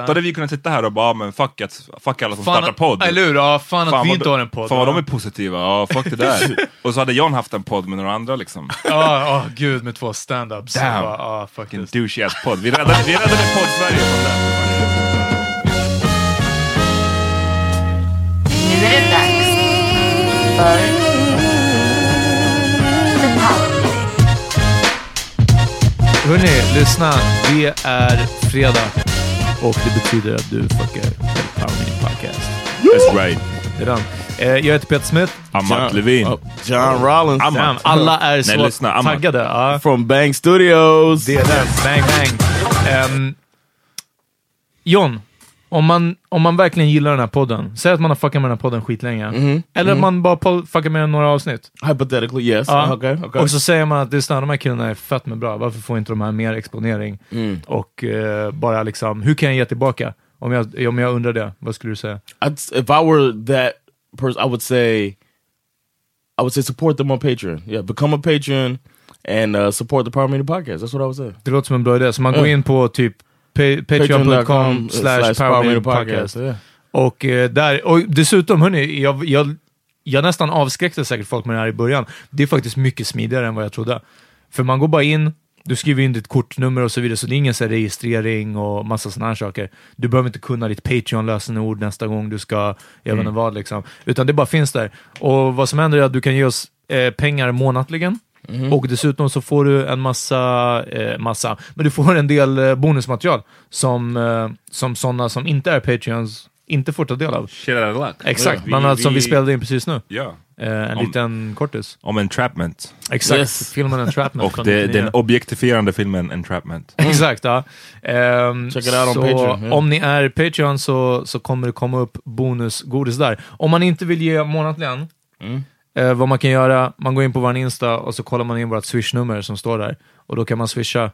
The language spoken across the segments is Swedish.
Då hade vi kunnat sitta här och bara, men fuck, it, fuck alla som Fan, startar podd. Eller hur? Ja, fan, att Fan vi vad inte har en podd. Fan vad de är positiva, ja fuck det där. och så hade John haft en podd med några andra liksom. Ja, ja, gud med två stand-ups. Damn. Ja, ja, Vilken douchey ass podd. Vi räddade, vi räddade podd-Sverige från det. Nu är det dags för. Hörni, lyssna. Det är fredag och det betyder att du fuckar med Power Meeting Podcast. That's right. Det är den. Eh, jag heter Peter Smith. Amat Levin. Oh, John Rollins. Damn, alla är så Nej, lyssna, taggade. Ja. from Bang Studios. Det är den. Bang, bang. Ehm, John, om man, om man verkligen gillar den här podden, säg att man har fuckat med den här podden skitlänge, Mm-hmm. eller att man bara fuckar med några avsnitt. Hypothetically, yes. Ja. Okay, okay. Och så säger man att det är de här killarna är fett med bra, varför får inte de här mer exponering? Mm. Och eh, bara liksom, hur kan jag ge tillbaka? Om jag, om jag undrar det, vad skulle du säga? I'd, if I were that person, I would say, I would say support them on Patreon. Yeah, become a patron and uh, support the Power Media Podcast. That's what I would say. Det låter som en bra idé, så man går Mm. in på typ patreon.com slash podcast. Yeah. Och, eh, där, och dessutom, hörni, jag, jag, jag nästan avskräckte säkert folk med det här i början. Det är faktiskt mycket smidigare än vad jag trodde. För man går bara in, du skriver in ditt kortnummer och så vidare, så det är ingen så registrering och massa sådana här saker. Du behöver inte kunna ditt Patreon-lösenord nästa gång du ska, jag vet inte vad, liksom. utan det bara finns där. Och vad som händer är att du kan ge oss eh, pengar månatligen, och dessutom så får du en massa, eh, massa, men du får en del eh, bonusmaterial som, eh, som sådana som inte är Patreons inte får ta del av. Shit out of luck. Exakt, bland annat som vi spelade in precis nu. Ja. Eh, en Om- liten kortis. Om entrapment. Exakt, Yes. filmen Entrapment. Och det, 99. den objektifierande filmen Entrapment. Exakt, ja. Ehm, Check it out on så Patreon. Om ni är Patreon så, så kommer det komma upp bonusgodis där. Om man inte vill ge månatligen, Mm. Eh, vad man kan göra, man går in på vår Insta och så kollar man in vårt swishnummer som står där. Och då kan man swisha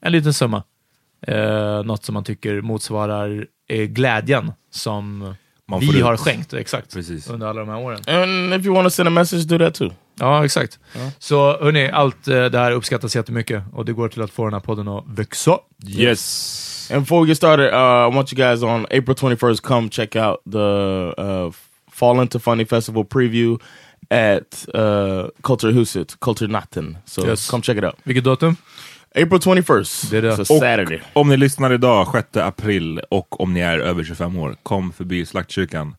en liten summa. Eh, något som man tycker motsvarar eh, glädjen som vi ut. har skänkt exakt Precis. under alla de här åren. And if you want to send a message, do that too. Ja, exakt. Så hörni, allt eh, det här uppskattas jättemycket och det går till att få den här podden att växa. Yes. And before we get started, uh, I want you guys on April 21st, come check out the uh, Fall Into Funny Festival preview at uh, Culture Huset, Culture Natten. So Yes. come check it out. Vilket datum? April 21st. Det är det. Och Saturday. om ni lyssnar idag, 6 april, och om ni är över 25 år, kom förbi Slaktkyrkan.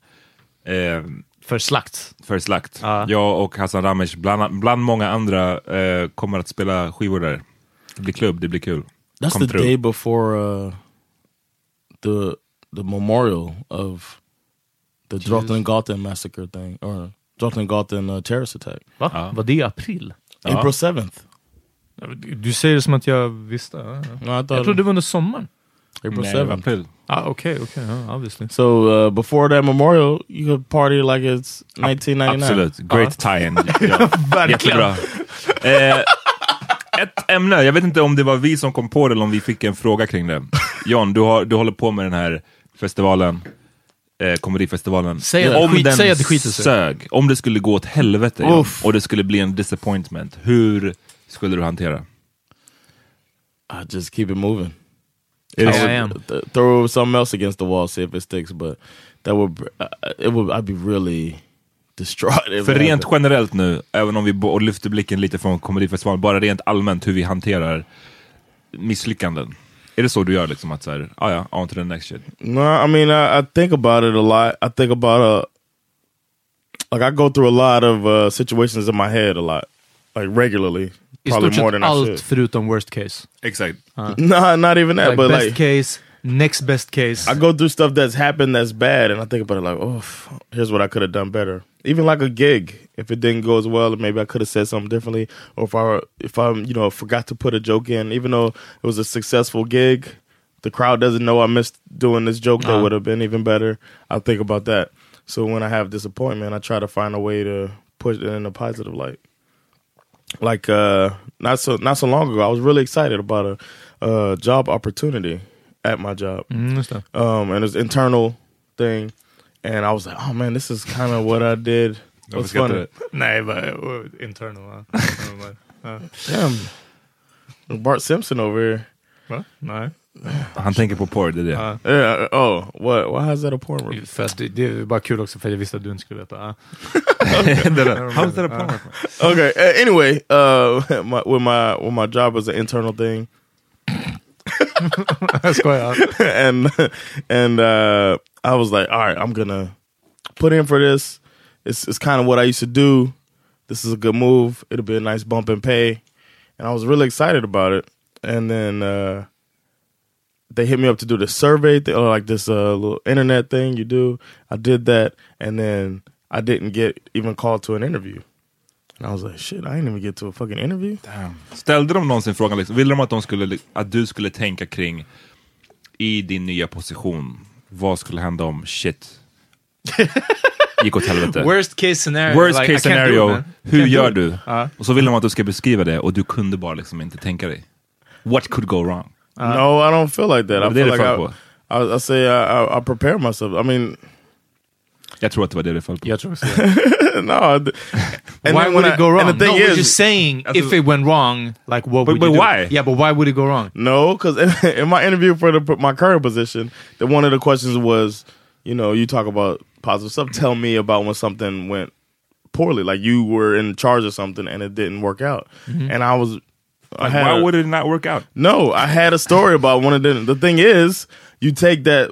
Eh, För slakt. för slakt. Ja. Jag och Hassan Ramesh, bland, bland många andra, eh, kommer att spela skivor där. Det blir klubb, det blir kul. That's Come the through. day before uh, the the memorial of the Drottninggatan massacre thing, or Drottninggatan uh, terrorist attack. Va? Ja. Var det i april? Ja. April 7th. Du säger det som att jag visste. Ja, ja. Jag trodde det var under sommaren. April Nej, 7th. april. Ah, Okej, okej. ja, obviously. So uh, before that memorial, you could party like it's 1999. Absolut, great tie-in. Ja. Jättebra. Eh, ett ämne, jag vet inte om det var vi som kom på det eller om vi fick en fråga kring det. John, du, har, du håller på med den här festivalen, eh, komedifestivalen. Säg om skit- den säg att det skiter sig. sög, om det skulle gå åt helvete Uff. och det skulle bli en disappointment, hur skulle du hantera? I just keep it moving. Så- I am. Th- throw something else against the wall, see if it sticks. But that would, uh, it would. I'd be really distraught. För it rent happened. generellt nu, även om vi lyfter blicken lite från komedifestivalen, bara rent allmänt hur vi hanterar misslyckanden. Är det så du gör liksom? Att såhär, ah, ja, on to the next shit. No, I mean I, I think about it a lot. I think about a, like I go through a lot of uh, situations in my head a lot, like regularly, I probably stort more sett than I allt should. förutom worst case. Exakt. No, not even that, Like but best like case, next best case. I go through stuff that's happened that's bad, and I think about it like, oh, here's what I could have done better. Even like a gig, if it didn't go as well, maybe I could have said something differently, or if I if I you know forgot to put a joke in, even though it was a successful gig, the crowd doesn't know I missed doing this joke that Uh-huh. would have been even better. I think about that. So when I have disappointment, I try to find a way to push it in a positive light. Like uh, not so not so long ago, I was really excited about a uh, job opportunity at my job Mm, just det. um, and it's internal thing. And I was like, oh man, this is kind of what I did. Varför What's skrattar funny? du? Nej, bara uh, internal. va? Ja. Damn, Bart Simpson over here. Va? Nej. Han tänker på porr, det är det. Ja. Yeah. Oh, what? Why is that a porn? reference? För att det, det är bara kul också för jag visste att du inte skulle veta. Ja. Det. How's that a porn reference? Okay. uh, anyway, uh, my, with my with my job was an internal thing, Jag skojar. and and uh, I was like, all right, I'm gonna put in for this. It's it's kind of what I used to do. This is a good move. It'll be a nice bump in pay, and I was really excited about it. And then uh, they hit me up to do the survey, or like this uh, little internet thing you do. I did that, and then I didn't get even called to an interview. And I was like, shit, I didn't even get to a fucking interview. Ställde de någonsin frågan, liksom, ville de att, de skulle, att du skulle tänka kring i din nya position, vad skulle hända om shit gick åt helvete? Worst case scenario. Worst like, case it, scenario, man. hur gör du? it. Ja. Och så vill de att du ska beskriva det och du kunde bara liksom inte tänka dig. What could go wrong? no, I don't feel like that. I feel like I, på? I, I say I, I, I prepare myself. I mean, Jag tror att det var det det föll på. Jag tror också det. no. I- why would when it go wrong? And the no, thing we're just saying if it went wrong, like what But- would but you do? why? Yeah, but why would it go wrong? No, because in, in my interview for the, my current position, the one of the questions was, you know, you talk about positive stuff. Tell me about when something went poorly, like you were in charge of something and it didn't work out. Mm-hmm. And I was, I Like, had why a- would it not work out? no, I had a story about one of them. The thing is, you take that.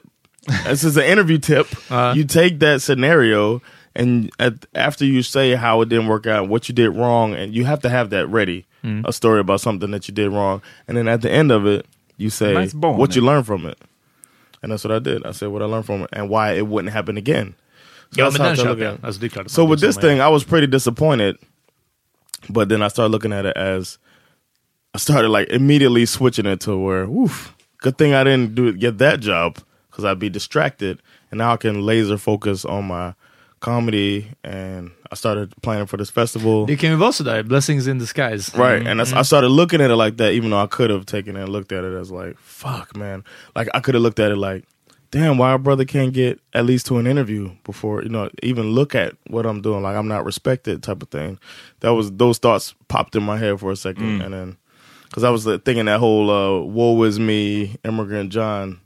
This is an interview tip. You take that scenario, and at, after you say how it didn't work out, what you did wrong, and you have to have that ready. A story about something that you did wrong, and then at the end of it, you say Nice bone, what you learned from it. And that's what I did. I said what I learned from it and why it wouldn't happen again. So Ja, that's how den I look köper at it. Alltså, det klart So with this thing, I was pretty disappointed, but then I started looking at it as I started like immediately switching it to where, woof, good thing I didn't do get that job because I'd be distracted, and now I can laser focus on my comedy, and I started planning for this festival. Kan ju vara sådär, blessings in disguise. Right, and that's, I started looking at it like that, even though I could have taken it and looked at it as like, fuck, man. Like I could have looked at it like, damn, why our brother can't get at least to an interview before you know even look at what I'm doing, like I'm not respected, type of thing. That was those thoughts popped in my head for a second, and then because I was uh, thinking that whole uh, "woe is me, immigrant John"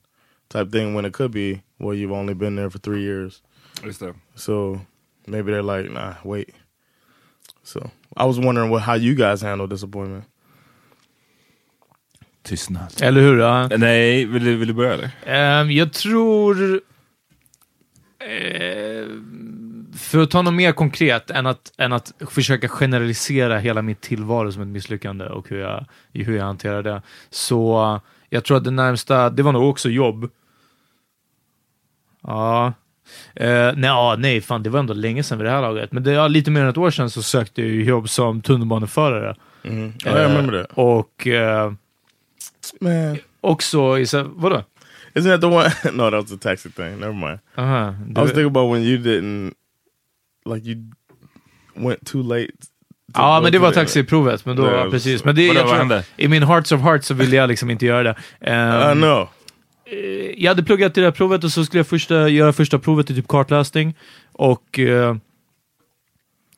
type thing when it could be, well, you've only been there for three years, Just det. so maybe they're like, nah, wait. So I was wondering what how you guys handle disappointment. Tystnad. Eller hur? Ja. Nej, vill du, vill du börja eller? Ehm, jag tror... eh, för att ta något mer konkret än att, än att försöka generalisera hela mitt tillvaro som ett misslyckande och hur jag, hur jag hanterar det. Så jag tror att det närmsta, det var nog också jobb. Ja. Eh, nej, ja, nej, fan det var ändå länge sedan vid det här laget. Men det, ja, lite mer än ett år sedan så sökte jag ju jobb som tunnelbaneförare. Mm. I remember that. Och eh, Man, också i så, vadå? isn't that the one? no, that was a taxi thing. Never mind. Aha, I du- was thinking about when you didn't, like you went too late. Ja, men det var taxiprovet. Men då, Det- ja, precis. Men det, jag tror, hände? I min hearts of hearts så ville jag liksom inte göra det. Ehm, I know. jag hade pluggat till det här provet och så skulle jag första, göra första provet i typ kartläsning. Och eh,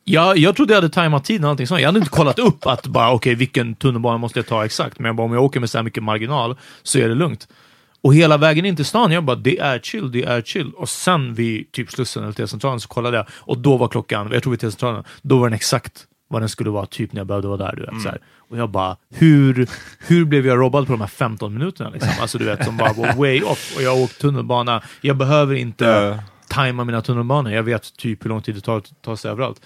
ja, jag trodde jag hade tajmat tiden och allting sånt. Jag hade inte kollat upp att bara okej, vilken tunnelbana måste jag ta exakt? Men jag bara, om jag åker med så här mycket marginal så är det lugnt. Och hela vägen in till stan, jag bara det är chill, det är chill. Och sen vid typ Slussen eller T-centralen så kollade jag och då var klockan, jag tror vid T-centralen, då var den exakt vad den skulle vara typ när jag behövde vara där. Du vet, så här. Och jag bara, hur, hur blev jag robbad på de här 15 minuterna? Liksom? Alltså du vet, som bara var way off. Och jag har åkt tunnelbana. Jag behöver inte Ja. tajma mina tunnelbanor. Jag vet typ hur lång tid det tar att ta sig överallt.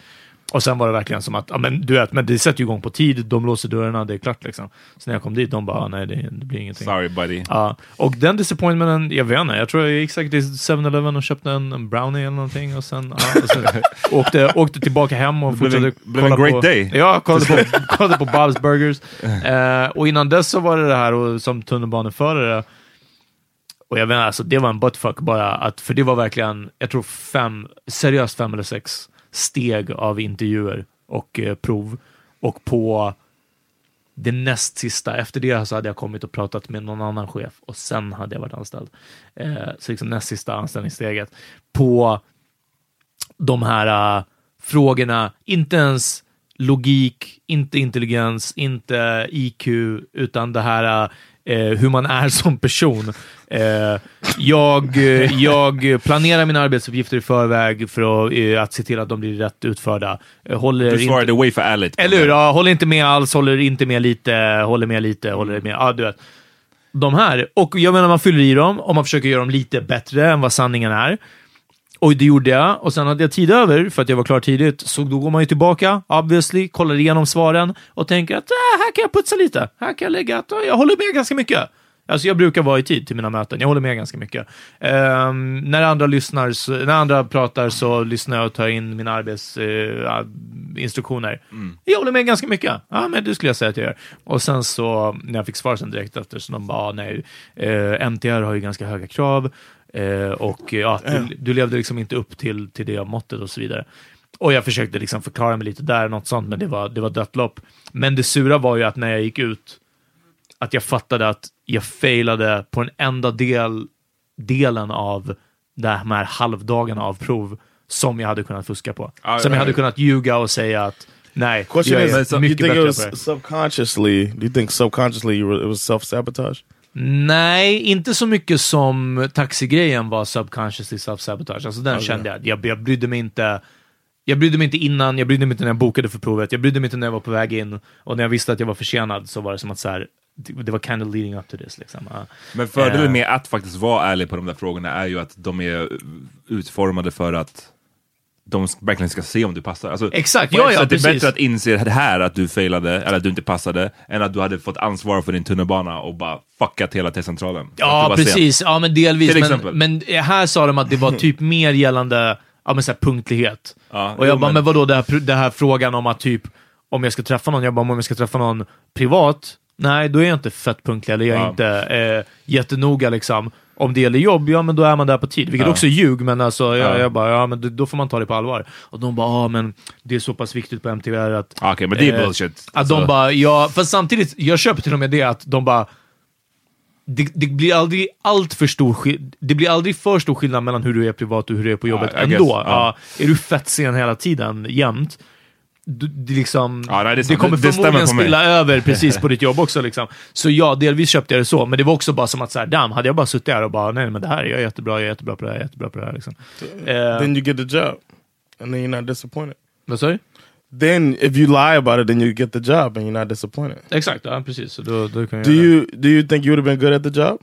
Och sen var det verkligen som att, ja, men du vet, men det sätter ju igång på tid, de låser dörrarna, det är klart liksom. Så när jag kom dit, de bara, "Ah, nej det, det blir ingenting. Sorry buddy. Ja, och den disappointmenten, jag vet inte, jag tror jag gick säkert till 7-Eleven och köpte en, en brownie eller någonting och sen, ja, och sen åkte, åkte tillbaka hem och fortsatte blev en kolla great på, day. Ja, kollade på, kollade på Bob's Burgers. Eh, och innan dess så var det det här och, som tunnelbaneförare, och jag vet inte, alltså det var en buttfuck bara, att, för det var verkligen, jag tror fem, seriöst fem eller sex steg av intervjuer och eh, prov. Och på det näst sista, efter det så hade jag kommit och pratat med någon annan chef och sen hade jag varit anställd. Eh, så liksom näst sista anställningssteget. På de här äh, frågorna, inte ens logik, inte intelligens, inte IQ, utan det här eh, hur man är som person. Eh, jag, eh, jag planerar mina arbetsuppgifter i förväg för att, eh, att se till att de blir rätt utförda. Eh, håller Du svarade inte, way för ärligt. eller hur? Ja, håller inte med alls, håller inte med lite, håller med lite, håller med... Ja, du vet. De här. Och jag menar, man fyller i dem och man försöker göra dem lite bättre än vad sanningen är. Och det gjorde jag. Och sen hade jag tid över, för att jag var klar tidigt. Så då går man ju tillbaka, obviously, kollar igenom svaren och tänker att äh, här kan jag putsa lite. Här kan jag lägga att jag håller med ganska mycket. Alltså jag brukar vara i tid till mina möten. Jag håller med ganska mycket. Ehm, när andra lyssnar, så, när andra pratar så lyssnar jag och tar in mina arbetsinstruktioner. Jag håller med ganska mycket. Ja, men det skulle jag säga att jag gör. Och sen så, när jag fick svar sen direkt efter, så de bara, ah, nej, eh, MTR har ju ganska höga krav. Eh, och ja, du, du levde liksom inte upp till, till det måttet och så vidare. Och jag försökte liksom förklara mig lite där, något sånt, men det var, det var dött lopp. Men det sura var ju att när jag gick ut, att jag fattade att jag failade på den enda del, delen av de här halvdagarna av prov som jag hade kunnat fuska på. Ja, som ja, jag hade kunnat ljuga och säga att nej, Question jag är is, mycket bättre was på det. subconsciously? Do you think subconsciously you were, it was self sabotage? Nej, inte så mycket som taxigrejen var subconsciously self-sabotage. Alltså den kände jag. jag. Jag brydde mig inte. Jag brydde mig inte innan, jag brydde mig inte när jag bokade för provet, jag brydde mig inte när jag var på väg in och när jag visste att jag var försenad så var det som att så här, det var kind of leading up to this. Liksom. Ja. Men fördelen Eh. med att faktiskt vara ärlig på de där frågorna är ju att de är utformade för att de verkligen ska se om du passar. Alltså, Exakt, ja, ja, är det precis. bättre att inse det här att du failade, eller att du inte passade, än att du hade fått ansvar för din tunnelbana och bara fuckat hela T-centralen. Ja, sen. precis. Ja, men delvis. Till Men, exempel. men här sa de att det var typ mer gällande ja, men så här punktlighet. Ja, och jag jo, bara, men- men vadå, det här, det här frågan om att typ, om jag ska träffa någon, jag bara, om jag ska träffa någon privat, nej, då är jag inte fett punktlig, eller jag är Ja. inte eh, jättenoga liksom. Om det gäller jobb, ja men då är man där på tid. Vilket Ja. också är ljug, men alltså, jag, Ja. jag bara, ja men då- får man ta det på allvar. Och de bara, ja men det är så pass viktigt på MTVR att... Ah, Okej, men det är eh, bullshit. Att de bara, ja, fast samtidigt, jag köper till och med det att de bara, det, det blir aldrig allt för stor Det blir aldrig för stor skillnad mellan hur du är privat och hur du är på jobbet I ändå. guess, ja. Ja, är du fett sen hela tiden, jämt, du, det, liksom, Ja, nej, det det, kommer Det- förmodligen spilla över precis på ditt jobb också. Liksom. Så ja, delvis köpte jag det så, men det var också bara som att så här, damn, hade jag bara suttit här och bara, nej men det här, jag är jättebra, jag är jättebra på det här, jag är jättebra på det här. Liksom. Eh, Then you get the job, and then you're not disappointed. vad sa du? Then if you lie about it, then you get the job, and you're not disappointed. Exakt, ja precis. Så då, då kan jag Do det. you do you think you would have been good at the job?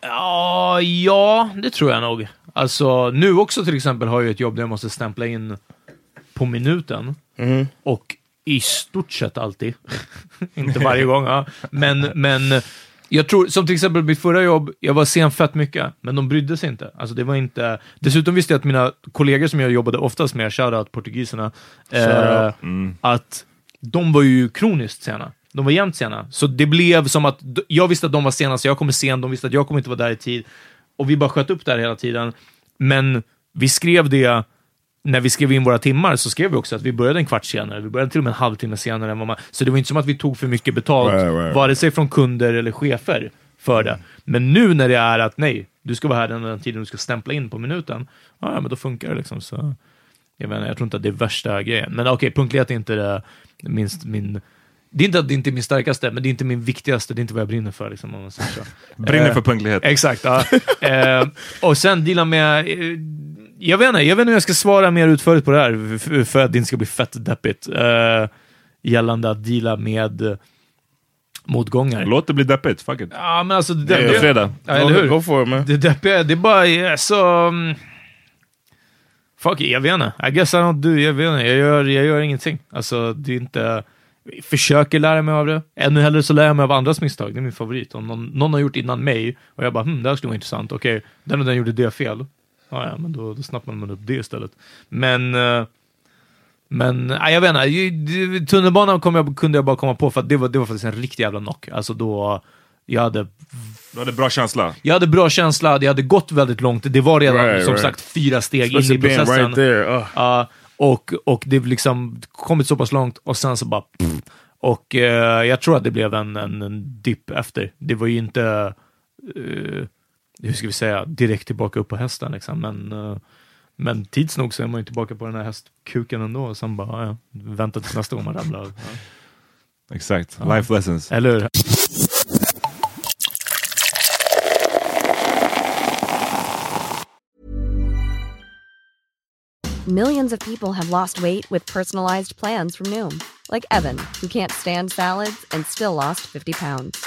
Ja, ja, det tror jag nog. Alltså, nu också till exempel har jag ett jobb där jag måste stämpla in på minuten. Och i stort sett alltid. Inte varje gång, ja. Men, men jag tror, som till exempel mitt förra jobb, jag var sen fett mycket, men de brydde sig inte. Alltså det var inte... Dessutom visste jag att mina kollegor som jag jobbade oftast med, shoutout portugiserna, eh, Shoutout. att de var ju kroniskt sena. De var jämt sena. Så det blev som att jag visste att de var sena, så jag kommer sen. De visste att jag kommer inte vara där i tid. Och vi bara sköt upp där hela tiden. Men vi skrev det, när vi skrev in våra timmar, så skrev vi också att vi började en kvart senare. Vi började till och med en halvtimme senare än vad man... Så det var inte som att vi tog för mycket betalt, Right, right. vare sig från kunder eller chefer, för det. Men nu när det är att nej, du ska vara här den, den tiden du ska stämpla in på minuten, ja, ja, men då funkar det liksom. Så, jag, menar, jag tror inte att det är värsta grejen. Men okej, punktlighet är inte det minst min... Det är inte att det inte är min starkaste, men det är inte min viktigaste. Det är inte vad jag brinner för. Liksom, om man säger så. Brinner Eh, för punktlighet. Exakt. Ja. eh, och sen deala med... Jag vet inte, jag vet inte hur jag ska svara mer utförligt på det här för att det inte ska bli fett deppigt. Uh, gällande att deala med motgångar. Låt det bli deppigt, fuck it. Ja, men alltså det Det är deppiga... fredag. Ja, eller hur? Go for it man. Det deppiga, det är bara så... mm, Fuck it, jag vet inte. I guess I don't do, jag vet inte. Jag gör, jag gör ingenting. Alltså, det är inte... Jag försöker lära mig av det. Ännu hellre så lär jag mig av andras misstag. Det är min favorit. Om någon, någon har gjort innan mig och jag bara, hm, det här skulle vara intressant. Okej, den och den gjorde det fel. Ja, men då, då snappar man upp det istället. Men... eh, men nej, jag vet inte, tunnelbanan kom jag, kunde jag bara komma på för att det var, det var faktiskt en riktig jävla knock. Alltså då, jag hade Du hade bra känsla. jag hade bra känsla, det hade gått väldigt långt. Det var redan Right, som right. sagt fyra steg in Especially i being processen. right there. Uh. Ja, och, och det liksom kommit så pass långt och sen så bara... Pff, och eh, jag tror att det blev en, en, en dipp efter. Det var ju inte, eh, hur ska vi säga, direkt tillbaka upp på hästen liksom. Men, eh, men tids nog så är man ju tillbaka på den här hästkuken ändå. Och sen bara, ja, vänta tills nästa gång man ramlar. Ja. Exakt. Life lessons. Eller hur? Millions of people have lost weight with personalized plans from Noom, like Evan, who can't stand salads and still lost 50 pounds.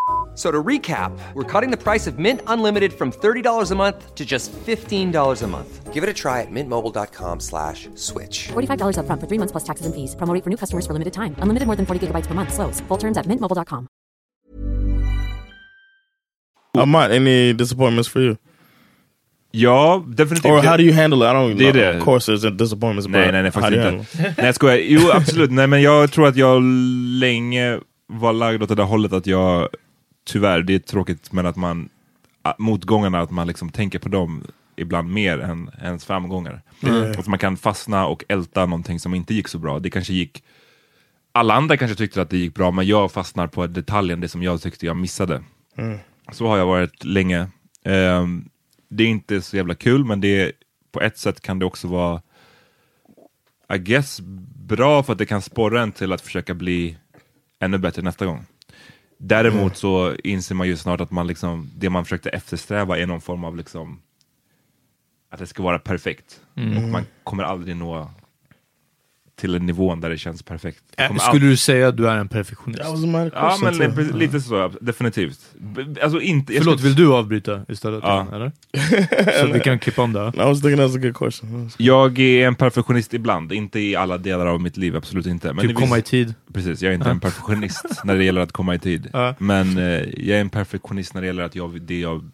F- So to recap, we're cutting the price of Mint Unlimited from $30 a month to just $15 a month. Give it a try at mintmobile.com slash switch. $45 upfront for three months plus taxes and fees. Promo for new customers for limited time. Unlimited more than 40 gigabytes per month. Slows. Full terms at mintmobile.com. Amat, any disappointments for you? Ja, definitivt. Or how do you handle it? I don't Det är know. det. Of course there's disappointments, Nej, but nej, nej, how faktiskt do you inte. handle nej, jag skojar. Jo, absolut. Nej, men jag tror att jag länge var lagd åt det där hållet att jag, tyvärr, det är tråkigt, men att man, motgångarna, att man liksom tänker på dem ibland mer än ens framgångar. Att man kan fastna och älta någonting som inte gick så bra. Det kanske gick, alla andra kanske tyckte att det gick bra, men jag fastnar på detaljen, det som jag tyckte jag missade. Så har jag varit länge. Ehm, det är inte så jävla kul, men det är, på ett sätt kan det också vara I guess bra för att det kan sporra en till att försöka bli ännu bättre nästa gång. Däremot så inser man ju snart att man liksom, det man försökte eftersträva är någon form av liksom att det ska vara perfekt. Och man kommer aldrig nå till en nivån där det känns perfekt. Det Äh, skulle du säga att du är en perfektionist? Ja, men too. li- lite så, definitivt. Alltså inte... Förlåt, skulle- vill du avbryta istället? Ja. Eller? Så vi kan klippa om det. I was thinking that's a good question. Jag är en perfektionist ibland, inte i alla delar av mitt liv, absolut inte. Men Typ komma i tid. Precis, jag är inte en perfektionist när det gäller att komma i tid. Ja. Men eh, jag är en perfektionist när det gäller att jag, det jag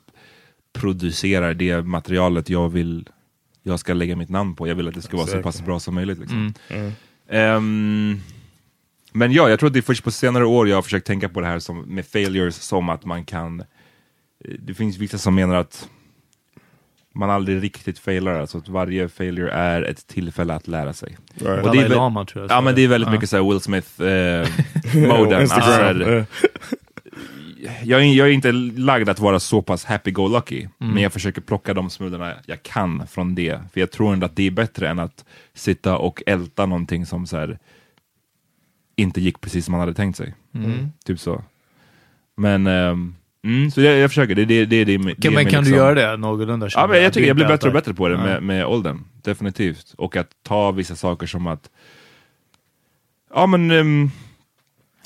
producerar, det materialet jag vill jag ska lägga mitt namn på. Jag vill att det ska vara så pass bra som möjligt. Liksom. Ehm, men ja, jag tror att det är först på senare år jag har försökt tänka på det här som, med failures som att man kan... eh, Det finns vissa som menar att man aldrig riktigt failar, alltså att varje failure är ett tillfälle att lära sig. Right. Och det är Lama tror jag. Ja men det är väldigt Ja. mycket såhär Will Smith-moden. Instagram. alltså. Jag, är, jag är inte lagd att vara så pass happy-go-lucky, Mm. men jag försöker plocka de smulorna jag kan från det. För jag tror ändå att det är bättre än att sitta och älta någonting som så här, inte gick precis som man hade tänkt sig. Mm. Typ så. Men, ehm, mm, så jag, jag försöker. Det, det, det, det, det, Kan, men kan du göra det någorlunda? Ja, men jag tycker jag blir Det bättre och bättre på det Ja. med, med åldern. Definitivt. Och att ta vissa saker som att... Ja men... ehm,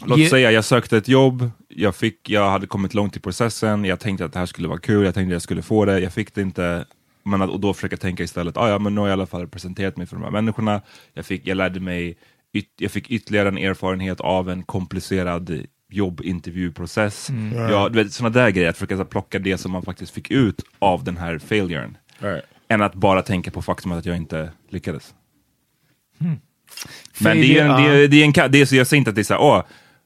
låt Ge- säga, jag sökte ett jobb, jag, fick, jag hade kommit långt i processen, jag tänkte att det här skulle vara kul, jag tänkte att jag skulle få det, jag fick det inte. Men att, och då försöka tänka istället, ah, ja men nu har jag i alla fall presenterat mig för de här människorna, jag, fick, jag lärde mig, yt, jag fick ytterligare en erfarenhet av en komplicerad jobbintervjuprocess. Ja, du vet, sådana där grejer, att försöka så här plocka det som man faktiskt fick ut av den här failuren. Right. Än att bara tänka på faktumet att jag inte lyckades. Men det är, en, det, är, det är en, det är så jag säger inte att det är så här, åh,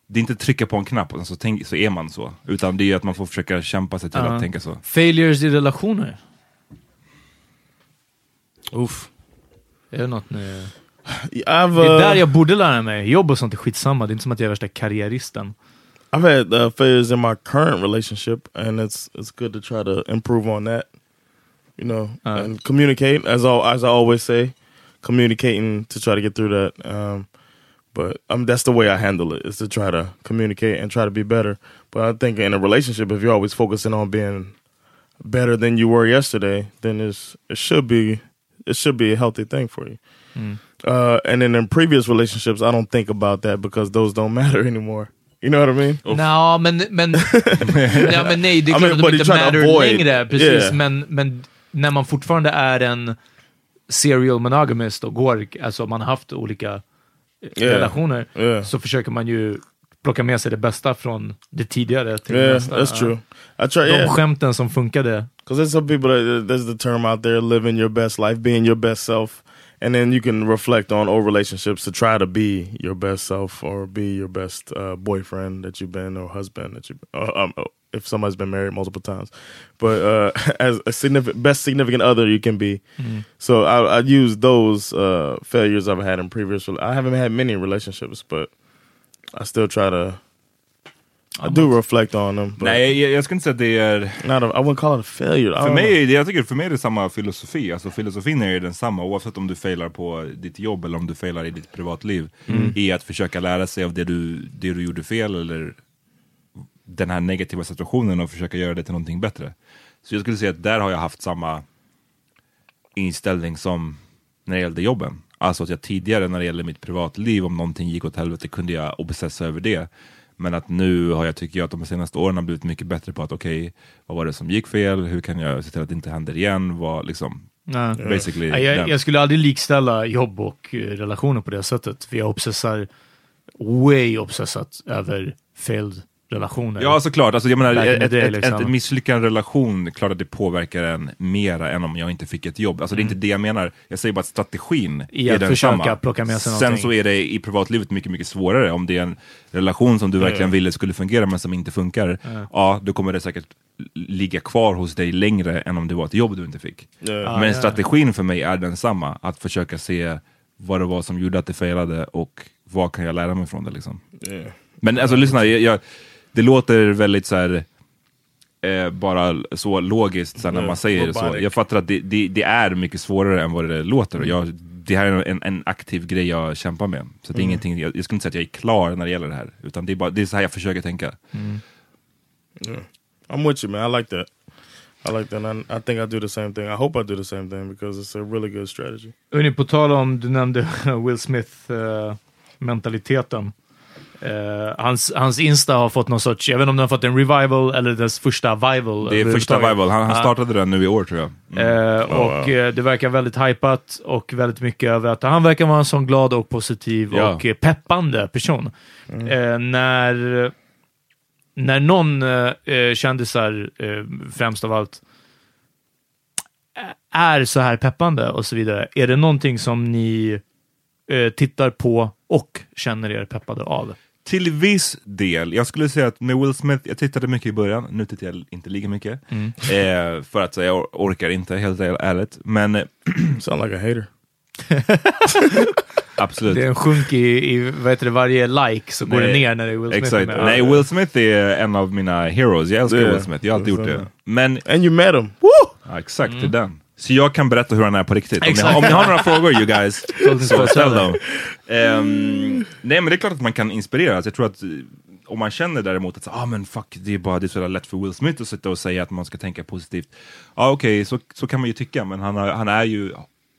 det är inte trycka på en knapp och så, tänk, så är man så. Utan det är ju att man får försöka kämpa sig till Ja. att tänka så. Failures i relationer. Oof. Är det något ni... I've, Det är uh, där jag borde lära mig. Jobb och sånt är skitsamma. Det är inte som att jag är värsta karriäristen. I've had uh, failures in my current relationship, and it's it's good to try to improve on that. You know, Uh. and communicate as all as I always say, communicating to try to get through that. Um, but um, that's the way I handle it is to try to communicate and try to be better. But I think in a relationship, if you're always focusing on being better than you were yesterday, then it's it should be it should be a healthy thing for you. Uh, and then in previous relationships, I don't think about that because those don't matter anymore. You know what I mean? Nå, men, men, ja, men nej, det är I mean, att de inte matter längre. Precis, Yeah. men, men när man fortfarande är en serial monogamist och går, alltså man har haft olika Yeah. relationer, Yeah. så försöker man ju plocka med sig det bästa från det tidigare till det Yeah, nästa. that's true. I try. De Yeah, skämten som funkade. because there's some people that there's the term out there, living your best life, being your best self, and then you can reflect on old relationships to try to be your best self or be your best uh, boyfriend that you've been or husband that you. Uh, um, if somebody's been married multiple times, but uh, as a significant best significant other you can be. So I, I use those uh, failures I've had in previous. I haven't had many relationships, but I still try to. I do reflect on them. Nej, jag, jag skulle inte säga att det är... not a, I wouldn't call it a failure. För mig, jag tycker för mig är det samma filosofi. Alltså filosofin är ju densamma oavsett om du failar på ditt jobb eller om du failar i ditt privatliv. I att försöka lära sig av det du, det du gjorde fel eller den här negativa situationen och försöka göra det till någonting bättre. Så jag skulle säga att där har jag haft samma inställning som när det gällde jobben. Alltså att jag tidigare när det gällde mitt privatliv, om någonting gick åt helvete kunde jag obsessa över det. Men att nu har jag, tycker jag, att de senaste åren har blivit mycket bättre på att okej, vad var det som gick fel? Hur kan jag se till att det inte händer igen? Vad, liksom, Nej. basically Nej, jag, jag skulle aldrig likställa jobb och eh, relationer på det sättet, för jag obsessar way obsessat över failed relationer. Ja såklart, alltså, jag menar, ett, the day, ett, liksom. ett misslyckad relation, klart att det påverkar en mera än om jag inte fick ett jobb. Alltså det är inte det jag menar, jag säger bara att strategin I är att densamma. försöka plocka med sig Sen någonting. så är det i privatlivet mycket, mycket svårare. Om det är en relation som du verkligen ville skulle fungera men som inte funkar, ja då kommer det säkert ligga kvar hos dig längre än om det var ett jobb du inte fick. Yeah. men strategin för mig är densamma, att försöka se vad det var som gjorde att det failade och vad kan jag lära mig från det liksom. Yeah. Men alltså lyssna, jag, jag, det låter väldigt så här, eh, bara så logiskt så här, när Ja, man säger det så. Jag fattar att det, det, det är mycket svårare än vad det låter. Och jag, det här är en, en aktiv grej jag kämpar med. Så det är ingenting, jag, jag skulle inte säga att jag är klar när det gäller det här. Utan det är, bara, det är så här jag försöker tänka. I'm with you, man. I like that. I like that. And I, think I do the same thing. I hope I do the same thing because it's a really good strategy. Hörrni, på tal om, du nämnde Will Smith-mentaliteten. hans, hans Insta har fått någon sorts, jag vet inte om den har fått en revival eller dess första vival. Det är första. Vival, han, han startade den nu i år tror jag. Mm. Eh, och eh, det verkar väldigt hypat och väldigt mycket över att han verkar vara en sån glad och positiv Ja. och peppande person. Eh, när, när någon eh, kändisar, främst av allt, är så här peppande och så vidare, är det någonting som ni eh, tittar på och känner er peppade av? Till viss del. Jag skulle säga att med Will Smith, jag tittade mycket i början, nu tittar jag inte lika mycket. Eh, för att säga, jag or- orkar inte helt ärligt. Men eh, Sound like a hater. absolut. Det är en sjunk i, i vad heter det, varje like så går Nej, det ner när det är Will Smith. Exakt. med. Nej, Will Smith är en av mina heroes. Jag älskar Det Will. Smith, jag har alltid gjort Det. Men, And you met him. Woo! ja, exakt, det är den. Så jag kan berätta hur han är på riktigt. Om ni, Exakt. om ni har några frågor you guys, så ställ dem. Ehm, nej men det är klart att man kan inspireras. Jag tror att eh, om man känner däremot att så, ah, men fuck, det är bara det är så lätt för Will Smith att sitta och säga att man ska tänka positivt. Ja ah, okej, så, så kan man ju tycka, men han, har, han är ju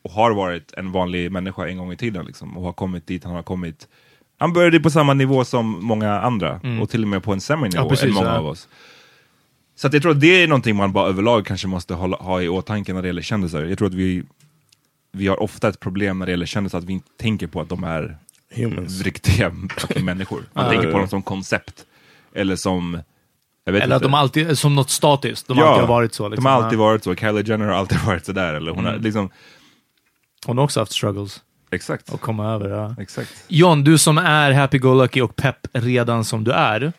och har varit en vanlig människa en gång i tiden liksom, och har kommit dit han har kommit. Han började på samma nivå som många andra och till och med på en sämre nivå Ja, precis, än många ja. av oss. Så att jag tror att det är någonting man bara överlag kanske måste hålla, ha i åtanke när det gäller kändisar. Jag tror att vi, vi har ofta ett problem när det gäller kändisar, att vi inte tänker på att de är Humans. riktiga människor. Man tänker på dem som koncept. Eller som... Jag vet Eller att inte. de alltid, som något statiskt, de Ja, alltid har varit så. Liksom. De har alltid varit så. Kylie Jenner har alltid varit sådär. Eller hon har, liksom, Hon har också haft struggles. Exakt. och komma över. Ja. Exakt. John, du som är happy-go-lucky och pepp redan som du är,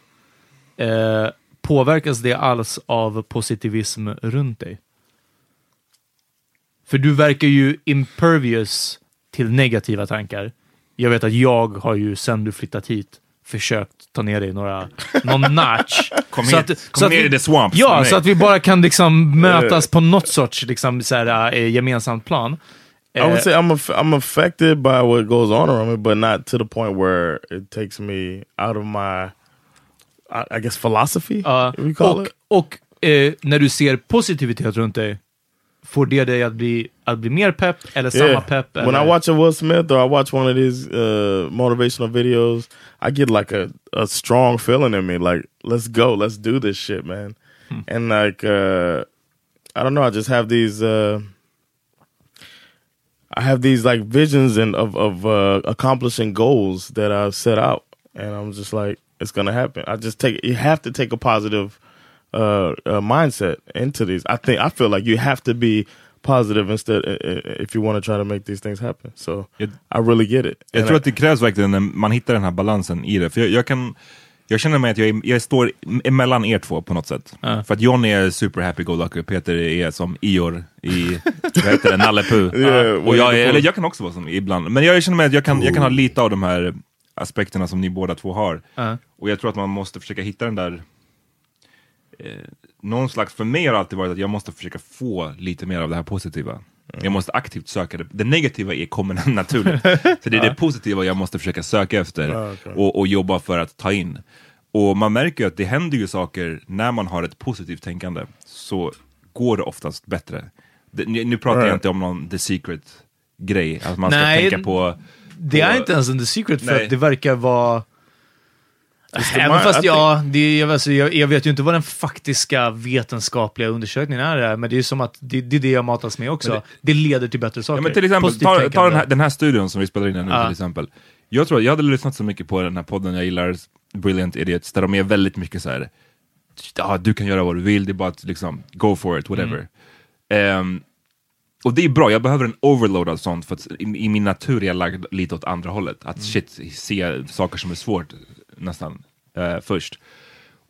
eh, påverkas det alls av positivism runt dig? För du verkar ju impervious till negativa tankar. Jag vet att jag har ju sen du flyttat hit försökt ta ner dig några, någon notch. Kom Så hit. att- Kom så att ner vi- i the swamps med Ja, så att vi bara kan liksom mötas på något sorts liksom, så här, eh, gemensamt plan. I would Eh, say I'm aff- I'm affected by what goes on around me, but not to the point where it takes me out of my, I, I guess, philosophy. Ja, if we call och it. och eh, när du ser positivitet runt dig, får det dig att bli, att bli mer pepp eller samma Yeah. pepp? When eller? I watch a Will Smith or I watch one of these uh, motivational videos, I get like a, a strong feeling in me, like let's go, let's do this shit, man. Hmm. And like uh, I don't know, I just have these. Uh, I have these like visions and of of uh, accomplishing goals that I've set out, and I'm just like, it's gonna happen. I just take you have to take a positive uh, uh, mindset into these. I think I feel like you have to be positive instead uh, uh, if you want to try to make these things happen. So Jag- I really get it. Jag And tror I- att det krävs verkligen när man hittar den här balansen i det. För jag, jag kan, jag känner mig att jag, är, jag står emellan er två på något sätt. Ja. För att John är super happy go lucky, Peter är som Ior i, vad heter det, Nalle Puh. Yeah, Och jag, är, eller jag kan också vara som ibland. Men jag känner mig att jag kan, jag kan ha lite av de här aspekterna som ni båda två har. Ja. Och jag tror att man måste försöka hitta den där eh, någon slags, för mig har det alltid varit att jag måste försöka få lite mer av det här positiva. Jag måste aktivt söka det. Det negativa är kommer naturligt. Så det är det positiva jag måste försöka söka efter Ja, okej. och, och jobba för att ta in. Och man märker ju att det händer ju saker när man har ett positivt tänkande så går det oftast bättre. Det, nu nu pratar jag Right. inte om någon the secret grej, att man ska Nej, tänka på... Det är inte ens en The Secret för Nej. att det verkar vara... Även fast ja, det, jag, alltså, jag, jag vet ju inte vad den faktiska vetenskapliga undersökningen är, men det är som att det, det är det jag matas med också. Men Det, leder till bättre saker. Ja, men till exempel, Positivt ta, ta den, här, den här studion som vi spelar in nu Ja. till exempel. Jag tror jag hade lyssnat så mycket på den här podden jag gillar, Brilliant Idiots, där de är väldigt mycket så här. Ja, du kan göra vad du vill, det är bara att liksom, go for it, whatever. Ehm, och det är bra, jag behöver en overload av sånt, för att i, i min natur är jag lagd lite åt andra hållet. Att shit, se saker som är svårt nästan eh, först.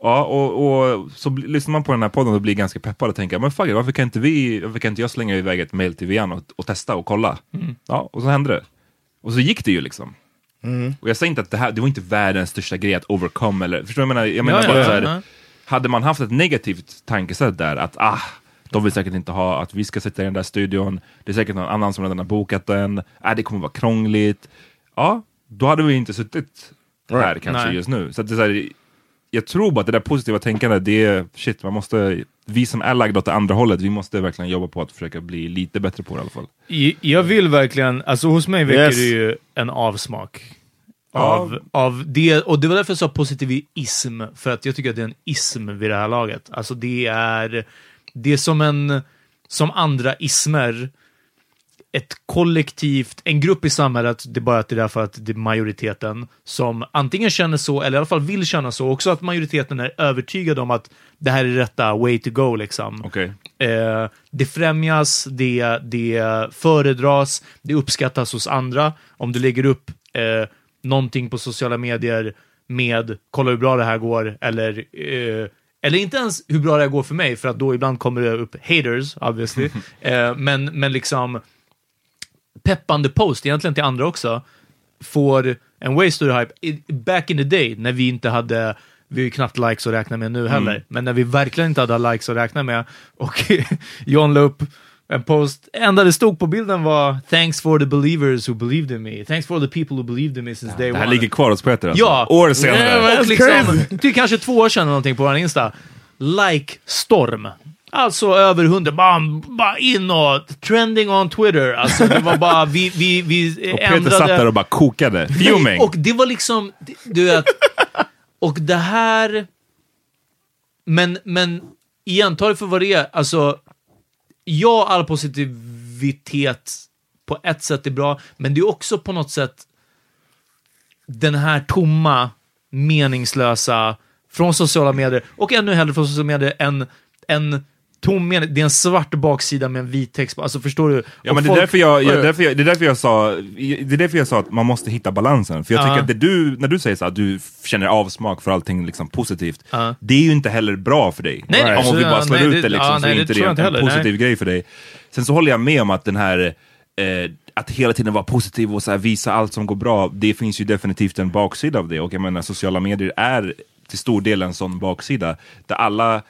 Ja, och, och så lyssnar man på den här podden och blir ganska peppad och tänker, men fuck it, varför kan inte vi, varför kan inte jag slänga iväg ett mail till Vian och, och testa och kolla? Ja, och så hände det. Och så gick det ju liksom. Och jag säger inte att det här, det var inte världens största grej att overcome, eller, förstår du vad jag menar? Jag menar Ja, bara ja, så här, ja. hade man haft ett negativt tankesätt där, att ah, de vill säkert inte ha att vi ska sitta i den där studion, det är säkert någon annan som redan har bokat den, äh, det kommer vara krångligt. Ja, då hade vi inte suttit här Right. kanske Nej. just nu. Så det är så här, jag tror bara att det där positiva tänkandet, det är shit, man måste, vi som är lagda åt andra hållet, vi måste verkligen jobba på att försöka bli lite bättre på det i alla fall. Jag vill verkligen, alltså hos mig väcker Yes. det ju en avsmak. Ja. Av, av det, och det var därför jag sa positivism, för att jag tycker att det är en ism vid det här laget. Alltså det är, det är som en, som andra ismer, ett kollektivt, en grupp i samhället, det är bara att det är därför att det är majoriteten som antingen känner så, eller i alla fall vill känna så, också att majoriteten är övertygad om att det här är rätta way to go liksom. Okej. Eh, det främjas, det, det föredras, det uppskattas hos andra. Om du lägger upp eh, någonting på sociala medier med “kolla hur bra det här går” eller eh, eller inte ens hur bra det går för mig, för att då ibland kommer det upp haters, obviously. eh, men, men liksom peppande post, egentligen till andra också, får en way större hype. I, back in the day, när vi inte hade, vi har ju knappt likes att räkna med nu heller, men när vi verkligen inte hade likes att räkna med och John la upp en post, enda det stod på bilden var “Thanks for the believers who believed in me. Thanks for the people who believed in me since day Det här one”. ligger kvar hos Peter alltså. Ja! År senare. Och liksom, det är kanske två år sedan eller någonting på vår Insta. Like-storm. Alltså över hundra, bara, bara in och trending on Twitter. Alltså det var bara, vi, vi, vi Och Peter ändrade... satt där och bara kokade. Fuming. Och det var liksom, du vet, och det här... Men, men igen, ta det för vad det är. Alltså, ja, all positivitet på ett sätt är bra, men det är också på något sätt den här tomma, meningslösa, från sociala medier, och ännu hellre från sociala medier, än, än tom mening. Det är en svart baksida med en vit text. Alltså förstår du? Ja, Och men det, är därför jag, jag, Oj, därför jag, det är därför jag sa Det är därför jag sa att man måste hitta balansen. För jag tycker Ja. att det du, när du säger så att du känner avsmak för allting liksom positivt, Ja. det är ju inte heller bra för dig. Nej, nej, om vi bara jag- slår nej, ut det- det liksom, ja, så nej, är det inte det inte heller, en positiv nej. grej för dig. Sen så håller jag med om att den här eh, att hela tiden vara positiv och så visa allt som går bra, det finns ju definitivt en baksida av det. Och jag menar, sociala medier är till stor del en sån baksida, där alla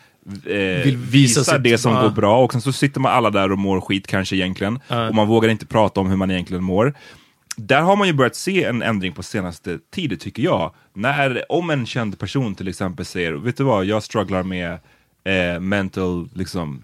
eh, Vill visa visar sitt- det som ja. går bra och sen så sitter man alla där och mår skit kanske egentligen och man vågar inte prata om hur man egentligen mår. Där har man ju börjat se en ändring på senaste tiden tycker jag. När, om en känd person till exempel säger, vet du vad, jag strugglar med eh, mental liksom,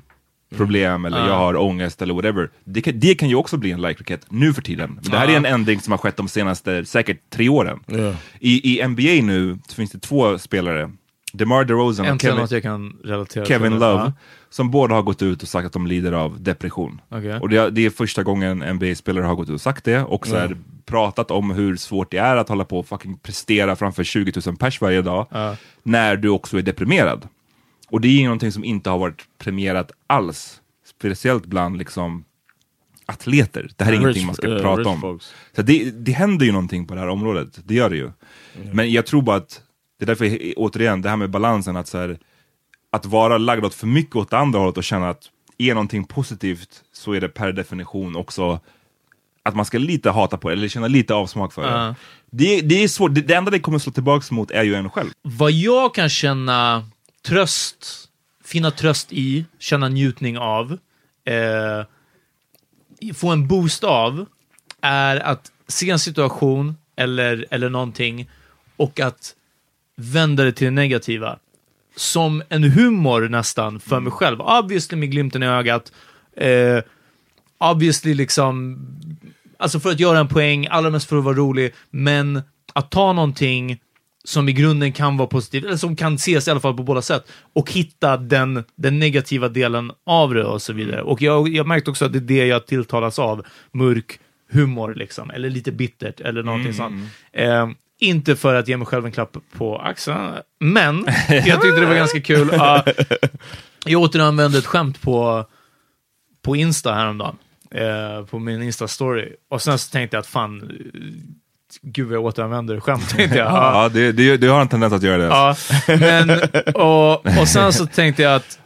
problem eller jag har ångest eller whatever. Det kan, det kan ju också bli en like-raket nu för tiden. Men det här är en ändring som har skett de senaste säkert tre åren. Yeah. I, I NBA nu så finns det två spelare, DeMar DeRozan och Kevin, jag kan relatera Kevin. Love, Ja. som båda har gått ut och sagt att de lider av depression. Okej. Och det, det är första gången en NBA-spelare har gått ut och sagt det och så här, pratat om hur svårt det är att hålla på och fucking prestera framför 20 000 pers varje dag när du också är deprimerad. Och det är ju någonting som inte har varit premierat alls, speciellt bland liksom atleter. Det här är Rich- ingenting man ska yeah, prata om. folks. Så det, det händer ju någonting på det här området, det gör det ju. Men jag tror bara att, det är därför, återigen, det här med balansen, att, så här, att vara lagd åt för mycket åt det andra hållet och känna att är någonting positivt så är det per definition också att man ska lite hata på det, eller känna lite avsmak för det. Ja. Det, det är svårt, det, det enda det kommer slå tillbaks mot är ju en själv. Vad jag kan känna tröst, finna tröst i, känna njutning av, eh, få en boost av, är att se en situation eller, eller någonting och att vända det till det negativa. Som en humor nästan för mig själv. Obviously med glimten i ögat. Eh, obviously liksom, alltså för att göra en poäng, allra mest för att vara rolig, men att ta någonting som i grunden kan vara positivt, eller som kan ses i alla fall på båda sätt, och hitta den, den negativa delen av det och så vidare. Och jag, jag märkte också att det är det jag tilltalas av, mörk humor liksom, eller lite bittert, eller någonting sånt. Eh, inte för att ge mig själv en klapp på axeln, men jag tyckte det var ganska kul. Ja, jag återanvände ett skämt på, på Insta häromdagen. Eh, på min Insta-story. Och sen så tänkte jag att fan, gud vad jag återanvänder skämt. Tänkte jag. Ja. Ja, det, det, det har en tendens att göra det. Ja, men, och, och sen så tänkte jag att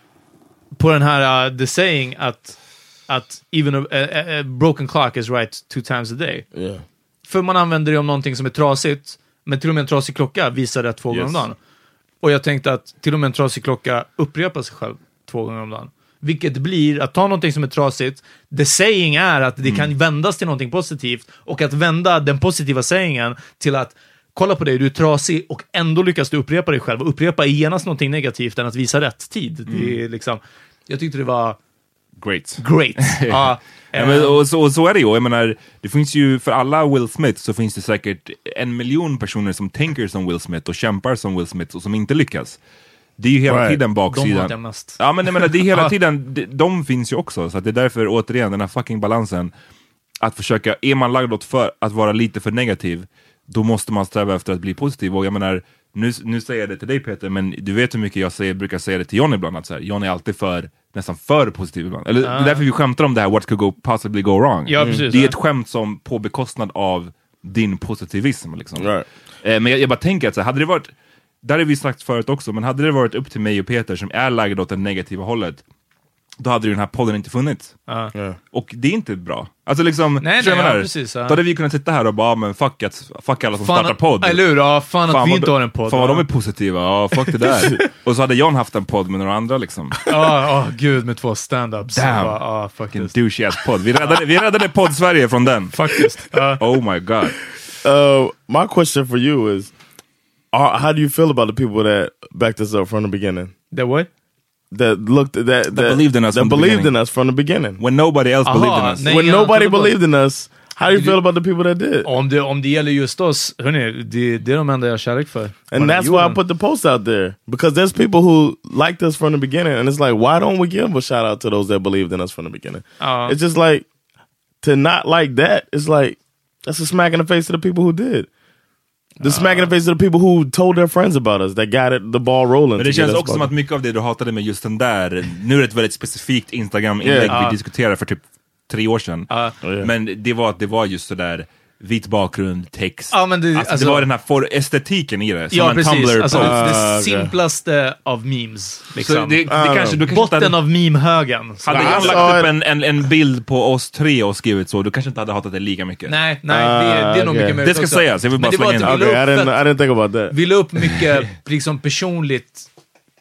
på den här uh, the saying att, att even a, a, a broken clock is right two times a day. Yeah. För man använder det om någonting som är trasigt, men till och med en trasig klocka visar rätt två gånger om Yes. dagen. Och jag tänkte att till och med en trasig klocka upprepar sig själv två gånger om dagen. Vilket blir att ta någonting som är trasigt, the saying är att det kan vändas till någonting positivt, och att vända den positiva sayingen till att kolla på dig, du är trasig och ändå lyckas du upprepa dig själv. Och upprepa genast någonting negativt än att visa rätt tid. Det är liksom, jag tyckte det var Great. great. ja, Ja, men, och, så, och så är det ju. Jag menar, det finns ju, för alla Will Smith så finns det säkert en miljon personer som tänker som Will Smith och kämpar som Will Smith och som inte lyckas. Det är ju hela Right. tiden de baksidan. jag mest. Ja men jag menar, det är hela tiden, de, de finns ju också. Så att det är därför, återigen, den här fucking balansen. Att försöka, är man lagd åt för, att vara lite för negativ, då måste man sträva efter att bli positiv. Och jag menar, nu, nu säger jag det till dig Peter, men du vet hur mycket jag säger, brukar säga det till John ibland, att så här, John är alltid för, nästan för positiv ibland. Eller, Det är därför vi skämtar om det här, what could go, possibly go wrong. Ja, precis, det är ja. ett skämt som på bekostnad av din positivism. Liksom. Right. Eh, men jag, jag bara tänker att så här, hade det varit, där har vi sagt förut också, men hade det varit upp till mig och Peter som är lagda åt det negativa hållet, då hade ju den här podden inte funnits. Yeah. Och det är inte bra. Alltså liksom, Nej, nej, ja, precis, ja. Då hade vi kunnat sitta här och bara, "Ah, men fuck, att, fuck alla som Fan startar podd. Eller hur? Ja, fan, att vi inte har en podd. Fan vad ja. de är positiva, ja fuck det där. och så hade John haft en podd med några andra liksom. Ja, ja, gud med två stand-ups. Damn. Ja, Vilken douchey ass podd. Vi räddade, vi räddade podd-Sverige från den. Faktiskt. Ja. Oh my god. Uh, my question for you is, uh, how do you feel about the people that backed us up from the beginning? The what? That looked that that, believed in us That believed in us from the beginning. When nobody else Aha, believed in us. nej. when nobody trodde believed in us, how do you feel about the people that did? Om det, om det gäller just oss, hörni, det, det är de enda jag har kärlek för. And that's why I put the post out there because there's people who liked us from the beginning, and it's like, why don't we give a shout out to those that believed in us from the beginning? Ja. It's just like to not like that. It's like that's a smack in the face to the people who did. The smack in the face of the people who told their friends about us, that got it, the ball rolling. Men det känns också som att mycket av det du hatade med just den där, nu är det ett väldigt specifikt Instagram-inlägg Yeah. vi diskuterade för typ tre år sedan. Yeah. Men det var att det var just sådär vit bakgrund, text. Ja, men det- alltså, alltså- det var den här for estetiken i det, som Ja, en precis. Tumblr Alltså, det simplaste av memes. Liksom. Så det, det Ah, kanske, du kanske Botten hade, av meme-högen. Hade jag saw lagt upp en, en, en bild på oss tre och skrivit så, du kanske inte hade hatat det lika mycket. Nej, nej, det, är- det är nog Ah, mycket möjligt Det ska också. sägas, jag vill bara det slänga in det. Okay, I upp didn't, I didn't think about that. Vi la upp mycket liksom personligt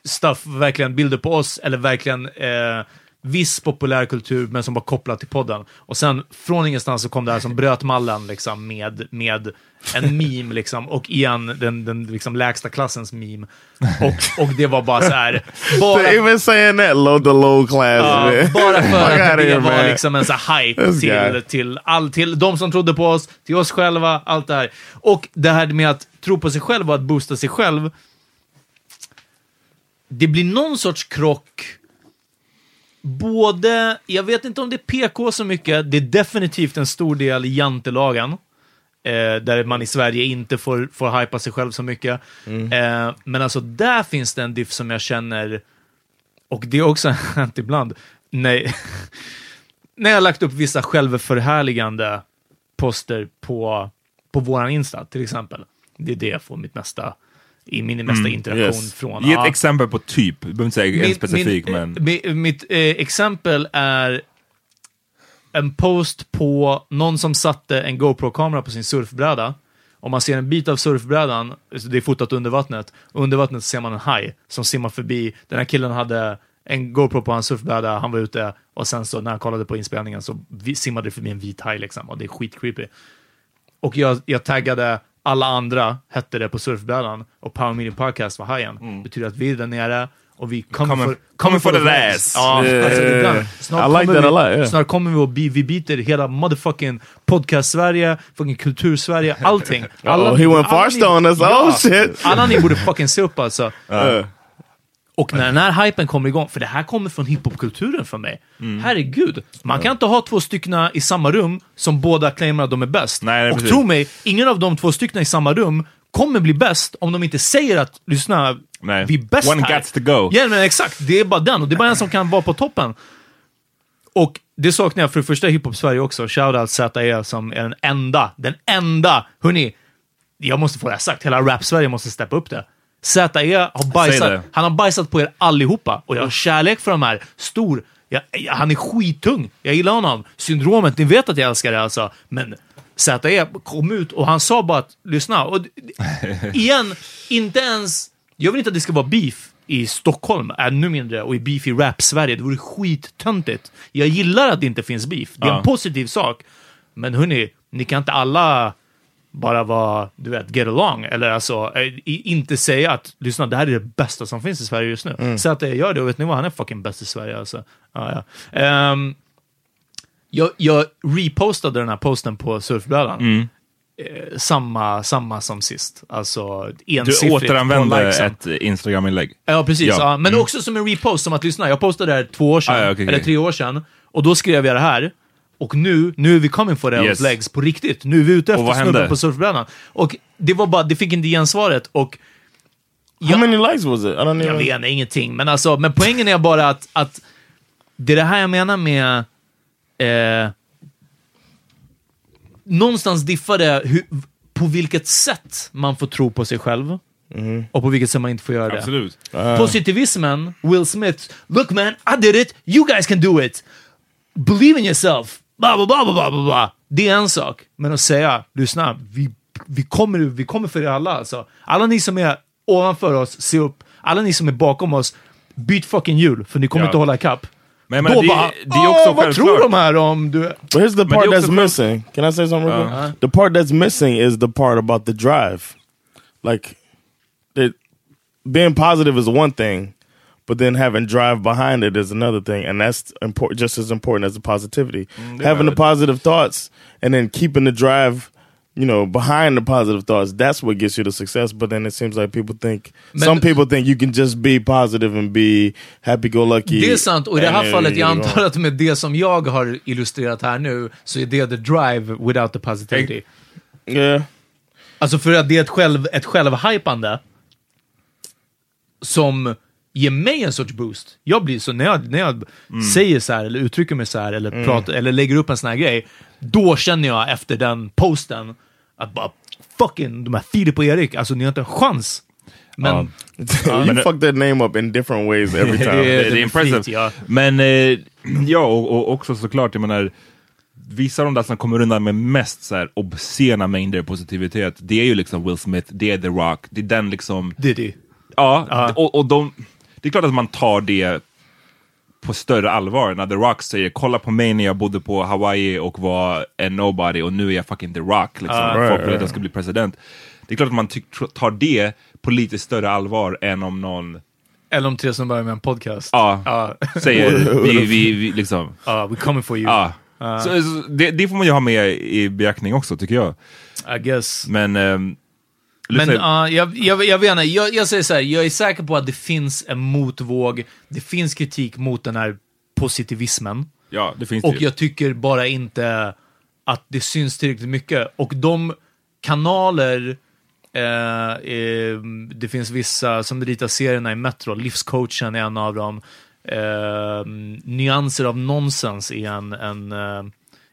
stuff, verkligen bilder på oss, eller verkligen eh, viss populärkultur, men som var kopplat till podden. Och sen från ingenstans så kom det här som bröt mallen liksom, med, med en meme, liksom, och igen den, den liksom, lägsta klassens meme. Och, och det var bara så här, bara, To even saying that low the low class, man. bara för att det var man. liksom en så hype This guy. till, till, all, till de som trodde på oss, till oss själva, allt det här. Och det här med att tro på sig själv och att boosta sig själv. Det blir någon sorts krock. Både, jag vet inte om det är PK så mycket, det är definitivt en stor del i jantelagen. Eh, där man i Sverige inte får, får hypa sig själv så mycket. Eh, men alltså där finns det en diff som jag känner, och det har också hänt ibland, nej, när jag har lagt upp vissa självförhärligande poster på, på våran Insta, till exempel. Det är det jag får mitt mesta, i min mesta interaktion yes. från. Ge ett Ja. exempel på typ, du behöver inte säga en Mitt- specifik, min, men... eh, mi- Mitt eh, exempel är en post på någon som satte en GoPro-kamera på sin surfbräda. Om man ser en bit av surfbrädan, det är fotat under vattnet, under vattnet ser man en haj som simmar förbi. Den här killen hade en GoPro på hans surfbräda, han var ute och sen så när han kollade på inspelningen så simmade det förbi en vit haj liksom och det är skitcreepy. Och jag, jag taggade alla andra, hette det på surfbrädan, och Power Meeting Podcast var hajen. Betyder att vi är där nere och vi kommer Kommer- for, kommer for the ass. Ja, Yeah. alltså, ibland. Snart, like kommer vi, lot, yeah. snart kommer vi och bi, vi biter hela motherfucking podcast-Sverige, fucking kultur-Sverige, allting. Uh-oh, he went Farsta on us. Oh, shit. Alla ni borde fucking se upp alltså. Uh, Och när den här hypen kommer igång, för det här kommer från hiphopkulturen för mig. Herregud, man kan inte ha två stycken i samma rum som båda claimar att de är bäst. Nej, nej, och precis. tro mig, ingen av de två stycken i samma rum kommer bli bäst om de inte säger att, lyssna, Nej. vi är bäst One här. gets to go. Ja, men exakt. Det är bara den, och det är bara en som kan vara på toppen. Och det saknar jag för det första i hiphop-Sverige också. Shoutout ZE som är den enda, den enda, hörni, jag måste få det här sagt, hela rap-Sverige måste steppa upp det. ZE har bajsat, han har bajsat på er allihopa och jag har kärlek för de här, stor. Jag, jag, han är skittung, jag gillar honom. Syndromet, ni vet att jag älskar det alltså. Men ZE kom ut och han sa bara att, lyssna, och igen, inte ens, jag vill inte att det ska vara beef i Stockholm, ännu mindre, och i beef i rap-Sverige. Det vore skittöntigt. Jag gillar att det inte finns beef. Det är Ja. en positiv sak. Men hörni, ni kan inte alla bara vara, du vet, get along. Eller alltså, eh, inte säga att, lyssna, det här är det bästa som finns i Sverige just nu. Så att jag gör det, och vet ni vad? Han är fucking bäst i Sverige alltså. Ja, ja. Ehm, jag, jag repostade den här posten på surfbrädan. Eh, samma, samma som sist. Alltså Du ensiffrigt på återanvände ett Instagram-inlägg. Ja, precis. Ja. Ja. Men Mm. också som en repost, som att lyssna. Jag postade det här två år sedan, Ah, ja, okej, eller tre år sedan, och då skrev jag det här. Och nu, nu är vi coming for Yes. yes. legs på riktigt. Nu är vi ute efter snubben på surfbrädan. Och det var bara, det fick inte gensvaret. Och how jag, many likes was it? I don't jag even... vet ingenting, men alltså, men poängen är bara att, att det är det här jag menar med eh, någonstans diffar det hur, på vilket sätt man får tro på sig själv och på vilket sätt man inte får göra det. Absolut. Positivismen, Will Smith, look man, I did it, you guys can do it. Believe in yourself, bla bla bla bla bla bla, bla. Det är en sak. Men att säga, lyssna, vi, vi, kommer, vi kommer för er alla alltså. Alla ni som är ovanför oss, se upp. Alla ni som är bakom oss, byt fucking hjul, för ni kommer Ja. inte hålla ikapp. Men jag menar, Då det, bara, det är också "Åh, vad tror de här om du... But here's the det part that's själv- missing. Can I say something real quick? The part that's missing is the part about the drive. Like, it, being positive is one thing, but then having drive behind it is another thing, and that's important, just as important as the positivity. Mm, having the positive thoughts and then keeping the drive, you know, behind the positive thoughts. That's what gets you the success. But then it seems like people think some people think you can just be positive and be happy-go-lucky. Det är sant, och i det här fallet, jag antar att med det som jag har illustrerat här nu, så är det the drive without the positivity. Yeah. Alltså för att det är ett, själv, ett självhypande som ger mig en sorts boost. Jag blir så, när jag, när jag säger så här, eller uttrycker mig så här, eller, pratar, eller lägger upp en sån här grej, då känner jag efter den posten att bara fucking, de här Filip och Erik, alltså ni har inte en chans. Men you fucked that name up in different ways every time. Det Det, är- det är impressive. ja. Men eh, ja, och, och också såklart, jag menar, vissa av de där som kommer undan med mest så här, obscena mängder positivitet, det är ju liksom Will Smith, det är The Rock, det är den liksom... Diddy. Ja, och, och de, det är klart att man tar det på större allvar när The Rock säger kolla på mig när jag bodde på Hawaii och var en nobody och nu är jag fucking The Rock. Liksom. right, Folk vill att right. jag ska bli president. Det är klart att man tar det på lite större allvar än om någon Eller de tre som börjar med en podcast. Ja. Ja. säger vi, vi, vi liksom... Ja, we're coming for you. Ja. Så, så det, det får man ju ha med i beaktning också tycker jag. I guess. Men... ehm, Men ja, jag, jag, jag vet inte, jag, jag säger så här, jag är säker på att det finns en motvåg, det finns kritik mot den här positivismen. ja, det finns Och det jag tycker bara inte att det syns tillräckligt mycket. Och de kanaler, eh, eh, det finns vissa som ritar serierna i Metro, Livscoachen är en av dem, eh, Nyanser av nonsens är en, en eh,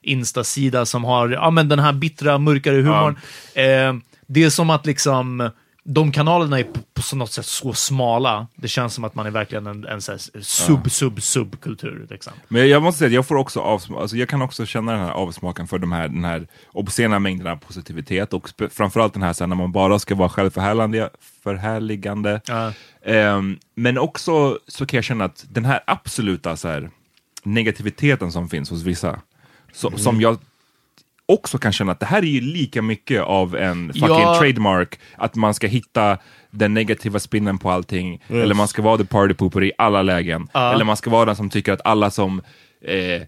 Insta-sida som har ja, men den här bittra, mörkare humorn. Eh, det är som att liksom de kanalerna är på, på något sätt så smala. Det känns som att man är verkligen en, en sub, sub, subkultur. Liksom. Men jag måste säga att jag får också avsmak, alltså jag kan också känna den här avsmaken för de här, den här obscena mängden av positivitet och framförallt den här sen när man bara ska vara självförhärligande. Förhärligande. Ja. Ehm, men också så kan jag känna att den här absoluta så här, negativiteten som finns hos vissa, så, Mm. som jag också kan känna att det här är ju lika mycket av en fucking Ja. trademark, att man ska hitta den negativa spinnen på allting, eller man ska vara the party pooper i alla lägen, eller man ska vara den som tycker att alla som eh,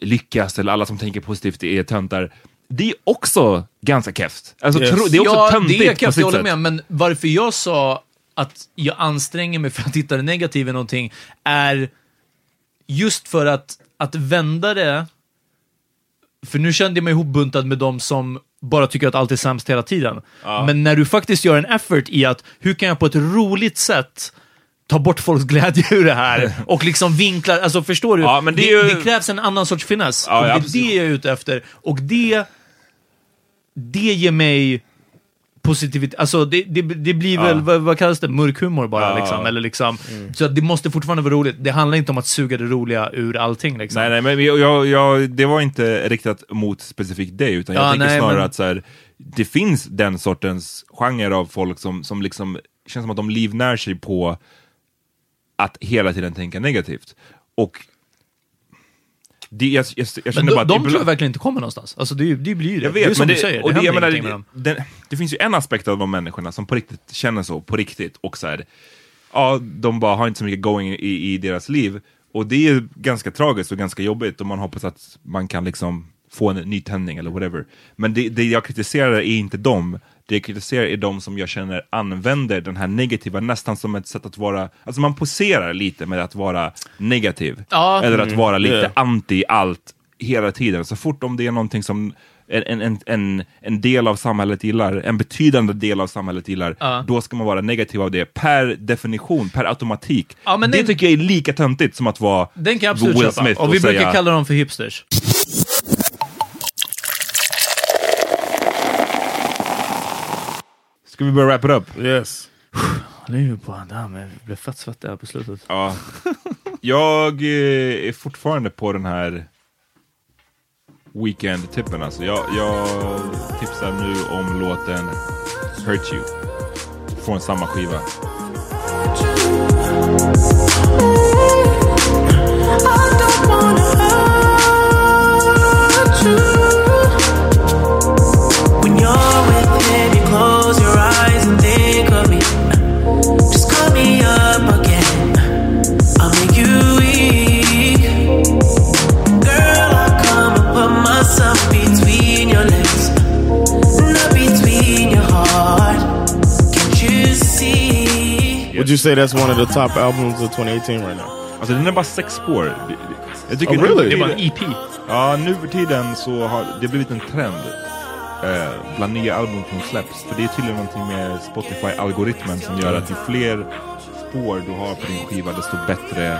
lyckas, eller alla som tänker positivt är töntar. Det är också ganska keft. Alltså, Yes. det är också ja, töntigt det är på kul, sitt jag håller sätt. med, men varför jag sa att jag anstränger mig för att hitta det negativa i någonting är just för att, att vända det, för nu kände jag mig ihopbuntad med de som bara tycker att allt är sämst hela tiden. Men när du faktiskt gör en effort i att, hur kan jag på ett roligt sätt ta bort folks glädje ur det här och liksom vinklar, alltså förstår du? Ja, det det, ju- det krävs en annan sorts finess. Ja, och det ja, är det jag är ute efter. Och det, det ger mig positivitet, alltså det, det, det blir väl, vad, vad kallas det, mörk humor bara Ja. liksom. Eller liksom Så att det måste fortfarande vara roligt. Det handlar inte om att suga det roliga ur allting liksom. Nej, nej, men jag, jag, jag, det var inte riktat mot specifikt dig, utan jag Ja, tänker nej, snarare men- att så här, det finns den sortens genre av folk som, som liksom känns som att de livnär sig på att hela tiden tänka negativt. Och det, jag, jag, jag Men känner de, bara de ibland- tror jag verkligen inte kommer någonstans. Alltså det, det blir ju det. jag det är vet, som men du det, säger, det det, menar, ingenting med dem. det, det finns ju en aspekt av de människorna som på riktigt känner så, på riktigt, och så här, ja, de bara har inte så mycket going i, i deras liv. Och det är ganska tragiskt och ganska jobbigt och man hoppas att man kan liksom få en ny tändning eller whatever. Men det, det jag kritiserar är inte dem, det jag kritiserar är de som jag känner använder den här negativa nästan som ett sätt att vara, alltså man poserar lite med att vara negativ. Ja. Eller att vara lite Yeah. anti allt hela tiden. Så fort om det är någonting som en, en, en, en del av samhället gillar, en betydande del av samhället gillar, Ja. då ska man vara negativ av det per definition, per automatik. Ja, det den- tycker jag är lika töntigt som att vara Den kan jag absolut Will köpa. Smith och vi säga, brukar kalla dem för hipsters. Ska vi börja wrap it up? Yes. Det är ju bara, damn, jag blev fett svettig här på slutet. Ja. Jag eh, är fortfarande på den här Weekend-tippen alltså. Jag, jag tipsar nu om låten Hurt You från samma skiva. Would you say that's one of the top albums of 2018 right now? Alltså den är bara sex spår. Det- det- Jag tycker Oh, really? för Det var tiden- en EP. Ja, nu för tiden så har det blivit en trend. eh, bland nya album som släpps. För det är tydligen någonting med Spotify-algoritmen som gör att ju fler spår du har på din skiva desto bättre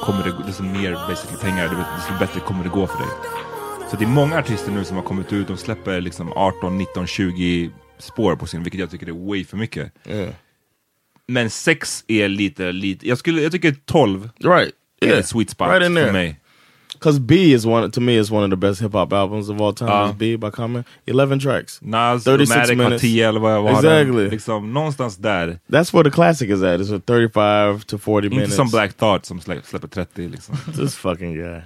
kommer det, desto mer basically pengar, desto bättre kommer det gå för dig. Så det är många artister nu som har kommit ut, de släpper liksom 18, 19, 20 spår på sin, vilket jag tycker är way för mycket. Yeah. Men sex är lite, lite, jag, skulle, jag tycker 12 Right. är Yeah. ett sweet spot Right in för there. mig. Because B is one to me is one of the best hip hop albums of all time. Uh. is B by Common. Eleven tracks. Nas, 36 Matic har minutes. 10 eller vad var. Exactly. Liksom, någonstans där. That's where the classic is at. It's a 35 to 40 Inte minutes. som Black Thought som slä, släpper 30 liksom. This fucking guy.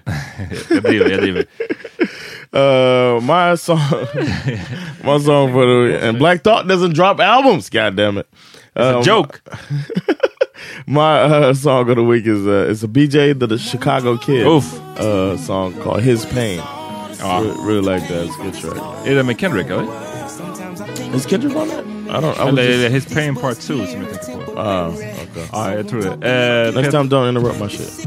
jag driver, jag driver. Uh, my song, my song for the and Black Thought doesn't drop albums. God damn it! It's a joke. My uh, song of the week is uh, it's a BJ the, the Chicago Kid uh, song called His Pain. Ja. Re- really like that. It's a good track. Är det med Kendrick eller? Is Kendrick on that? I don't. I Eller just, His Pain Part 2 som jag tänker på? uh, okay. Ja, jag tror det. Eh, Next time, don't interrupt my shit.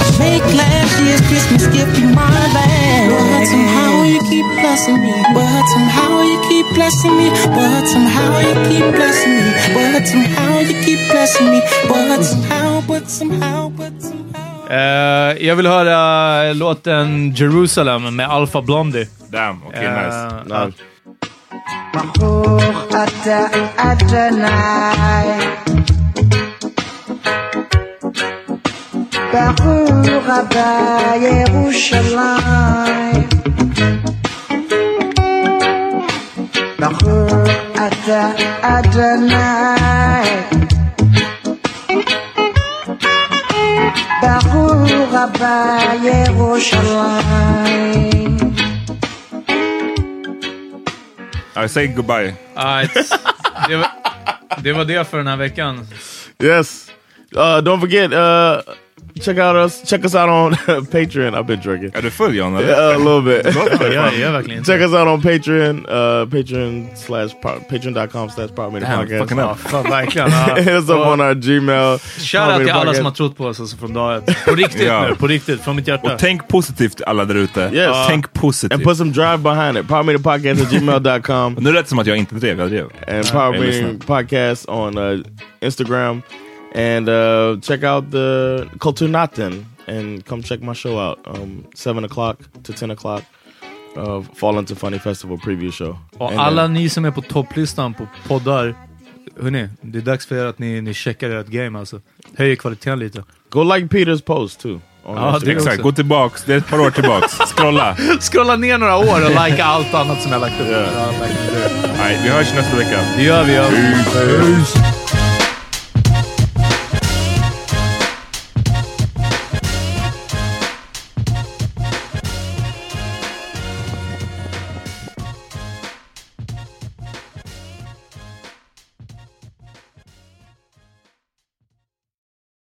take last year's Christmas gift be my bag. But somehow you keep blessing me. But somehow you keep blessing me. But somehow you keep blessing me. But somehow you keep blessing me. But somehow, but somehow, but somehow. Eh, jag vill höra låten Jerusalem med Alpha Blondie. Damn, okej okay, uh, nice. nice. محور أتى أدناي ברוך הבא ירושלים ברוך אתה אדוני ברוך הבא ירושלים I say goodbye. Ah, it's- det, var, det var det för den här veckan. Yes. Uh, don't forget. Uh, check out us. Check us out on Patreon. I've been drinking. Är du full John? Yeah, a little bit. Ja, jag är verkligen inte. Check us out on Patreon. Uh, Patreon slash patreon.com slash Power Media Damn, Podcast. fucking Ja, up. fan, verkligen. Hit us up on our Gmail. Shoutout till alla som har trott på oss alltså, från dag ett. På riktigt Ja. nu, på riktigt. Från mitt hjärta. Och tänk positivt alla där ute. Yes. Tänk positivt. And put some drive behind it. Power Media Podcast at gmail.com. Och nu lät det som att jag inte drev, jag drev. and Power Hey, Media listen. Podcast on uh, Instagram. And uh, check out the Kulturnatten and come check my show out. Um, 7 o'clock to 10 o'clock. Uh, Fall into Funny Festival preview show. Och And, alla uh, ni som är på topplistan på poddar, hörni, det är dags för er att ni, ni checkar ert game alltså. Höjer kvaliteten lite. Go like Peter's post too. On Ja, det Exakt, gå tillbaks. Det är ett par år tillbaks. Scrolla. Scrolla ner några år och likea allt annat som jag lagt upp. Ja, like. Nej, vi hörs nästa vecka. det gör vi. Ja. Peace.